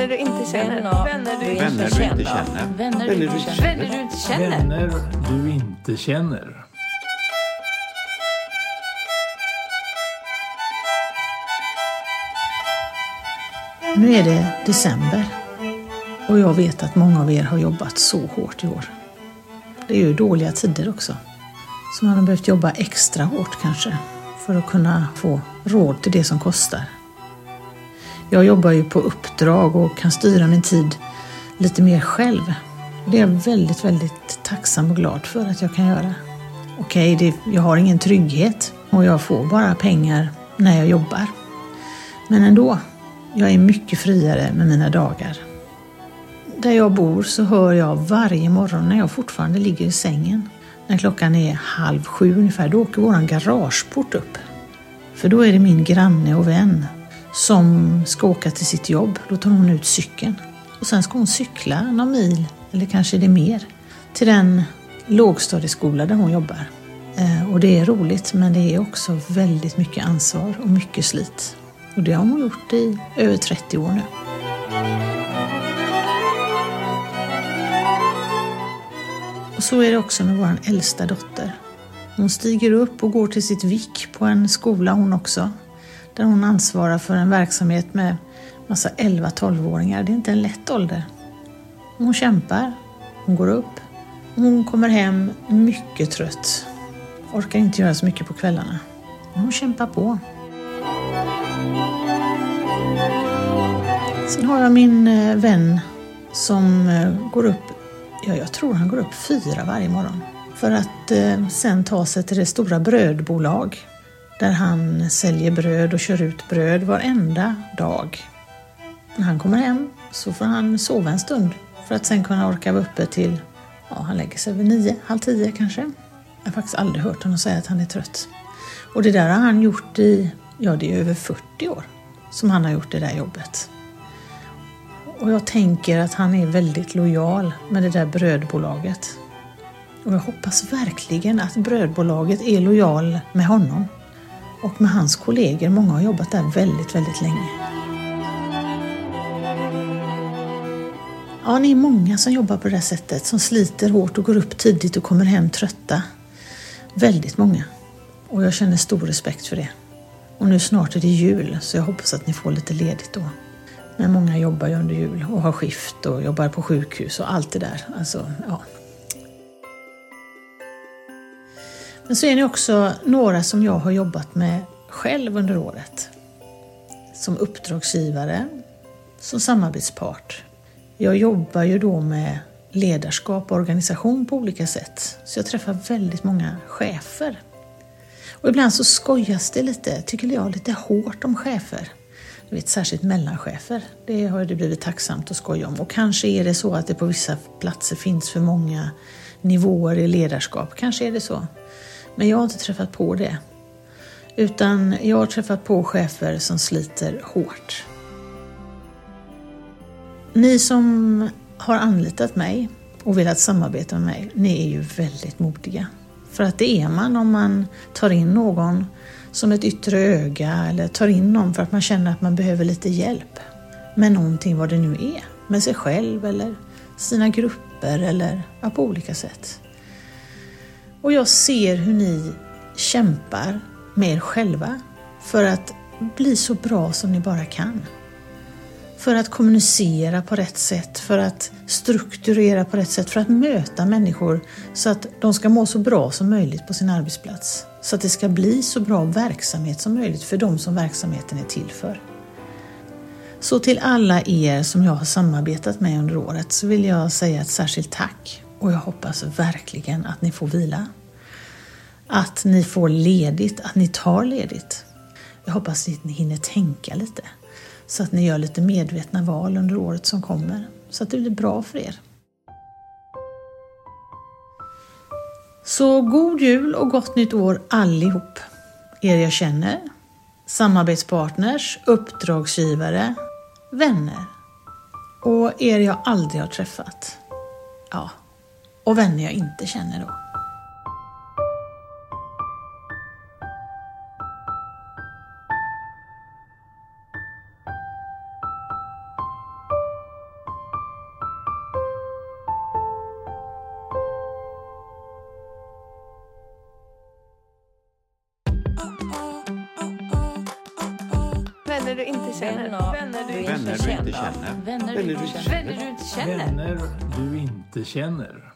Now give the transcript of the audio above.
Vänner du inte känner. Vänner du inte Vänner du inte känner. Vänner du inte känner. Vänner du inte känner. Vänner du inte känner. Nu är det december och jag vet att många av er har jobbat så hårt i år. Det är ju dåliga tider också. Så man har behövt jobba extra hårt kanske för att kunna få råd till det som kostar. Jag jobbar ju på uppdrag och kan styra min tid lite mer själv. Det är jag väldigt, väldigt tacksam och glad för att jag kan göra. Okej, det, jag har ingen trygghet och jag får bara pengar när jag jobbar. Men ändå, jag är mycket friare med mina dagar. Där jag bor så hör jag varje morgon när jag fortfarande ligger i sängen, när klockan är halv sju ungefär, då åker våran garageport upp. För då är det min granne och vän som ska åka till sitt jobb. Då tar hon ut cykeln. Och sen ska hon cykla någon mil, eller kanske är det mer, till den lågstadieskola där hon jobbar. Eh, och det är roligt, men det är också väldigt mycket ansvar och mycket slit. Och det har hon gjort i över 30 år nu. Och så är det också med vår äldsta dotter. Hon stiger upp och går till sitt vik på en skola hon också. Där hon ansvarar för en verksamhet med massa 11-12-åringar. Det är inte en lätt ålder. Hon kämpar, hon går upp, hon kommer hem mycket trött. Orkar inte göra så mycket på kvällarna. Hon kämpar på. Sen har jag min eh, vän som eh, går upp, ja jag tror han går upp fyra varje morgon. För att eh, sen ta sig till det stora brödbolag där han säljer bröd och kör ut bröd varenda dag. När han kommer hem så får han sova en stund för att sen kunna orka vara uppe till, ja han lägger sig vid nio, halv tio kanske. Jag har faktiskt aldrig hört honom säga att han är trött. Och det där har han gjort i, ja det är över 40 år som han har gjort det där jobbet. Och jag tänker att han är väldigt lojal med det där brödbolaget. Och jag hoppas verkligen att brödbolaget är lojal med honom och med hans kollegor. Många har jobbat där väldigt, väldigt länge. Ja, ni är många som jobbar på det där sättet, som sliter hårt och går upp tidigt och kommer hem trötta. Väldigt många. Och jag känner stor respekt för det. Och nu snart är det jul, så jag hoppas att ni får lite ledigt då. Men många jobbar ju under jul och har skift och jobbar på sjukhus och allt det där. Alltså, ja. Men så är ni också några som jag har jobbat med själv under året. Som uppdragsgivare, som samarbetspart. Jag jobbar ju då med ledarskap och organisation på olika sätt. Så jag träffar väldigt många chefer. Och ibland så skojas det lite, tycker jag, lite hårt om chefer. Du vet, särskilt mellanchefer. Det har det blivit tacksamt att skoja om. Och kanske är det så att det på vissa platser finns för många nivåer i ledarskap. Kanske är det så. Men jag har inte träffat på det. Utan jag har träffat på chefer som sliter hårt. Ni som har anlitat mig och velat samarbeta med mig, ni är ju väldigt modiga. För att det är man om man tar in någon som ett yttre öga eller tar in någon för att man känner att man behöver lite hjälp med någonting vad det nu är. Med sig själv eller sina grupper eller ja, på olika sätt. Och jag ser hur ni kämpar med er själva för att bli så bra som ni bara kan. För att kommunicera på rätt sätt, för att strukturera på rätt sätt, för att möta människor så att de ska må så bra som möjligt på sin arbetsplats. Så att det ska bli så bra verksamhet som möjligt för de som verksamheten är till för. Så till alla er som jag har samarbetat med under året så vill jag säga ett särskilt tack och jag hoppas verkligen att ni får vila. Att ni får ledigt, att ni tar ledigt. Jag hoppas att ni hinner tänka lite så att ni gör lite medvetna val under året som kommer så att det blir bra för er. Så god jul och gott nytt år allihop! Er jag känner, samarbetspartners, uppdragsgivare, vänner och er jag aldrig har träffat. Ja, och vänner jag inte känner då. Vänner du inte känner. Vänner du inte känner. Vänner du inte känner.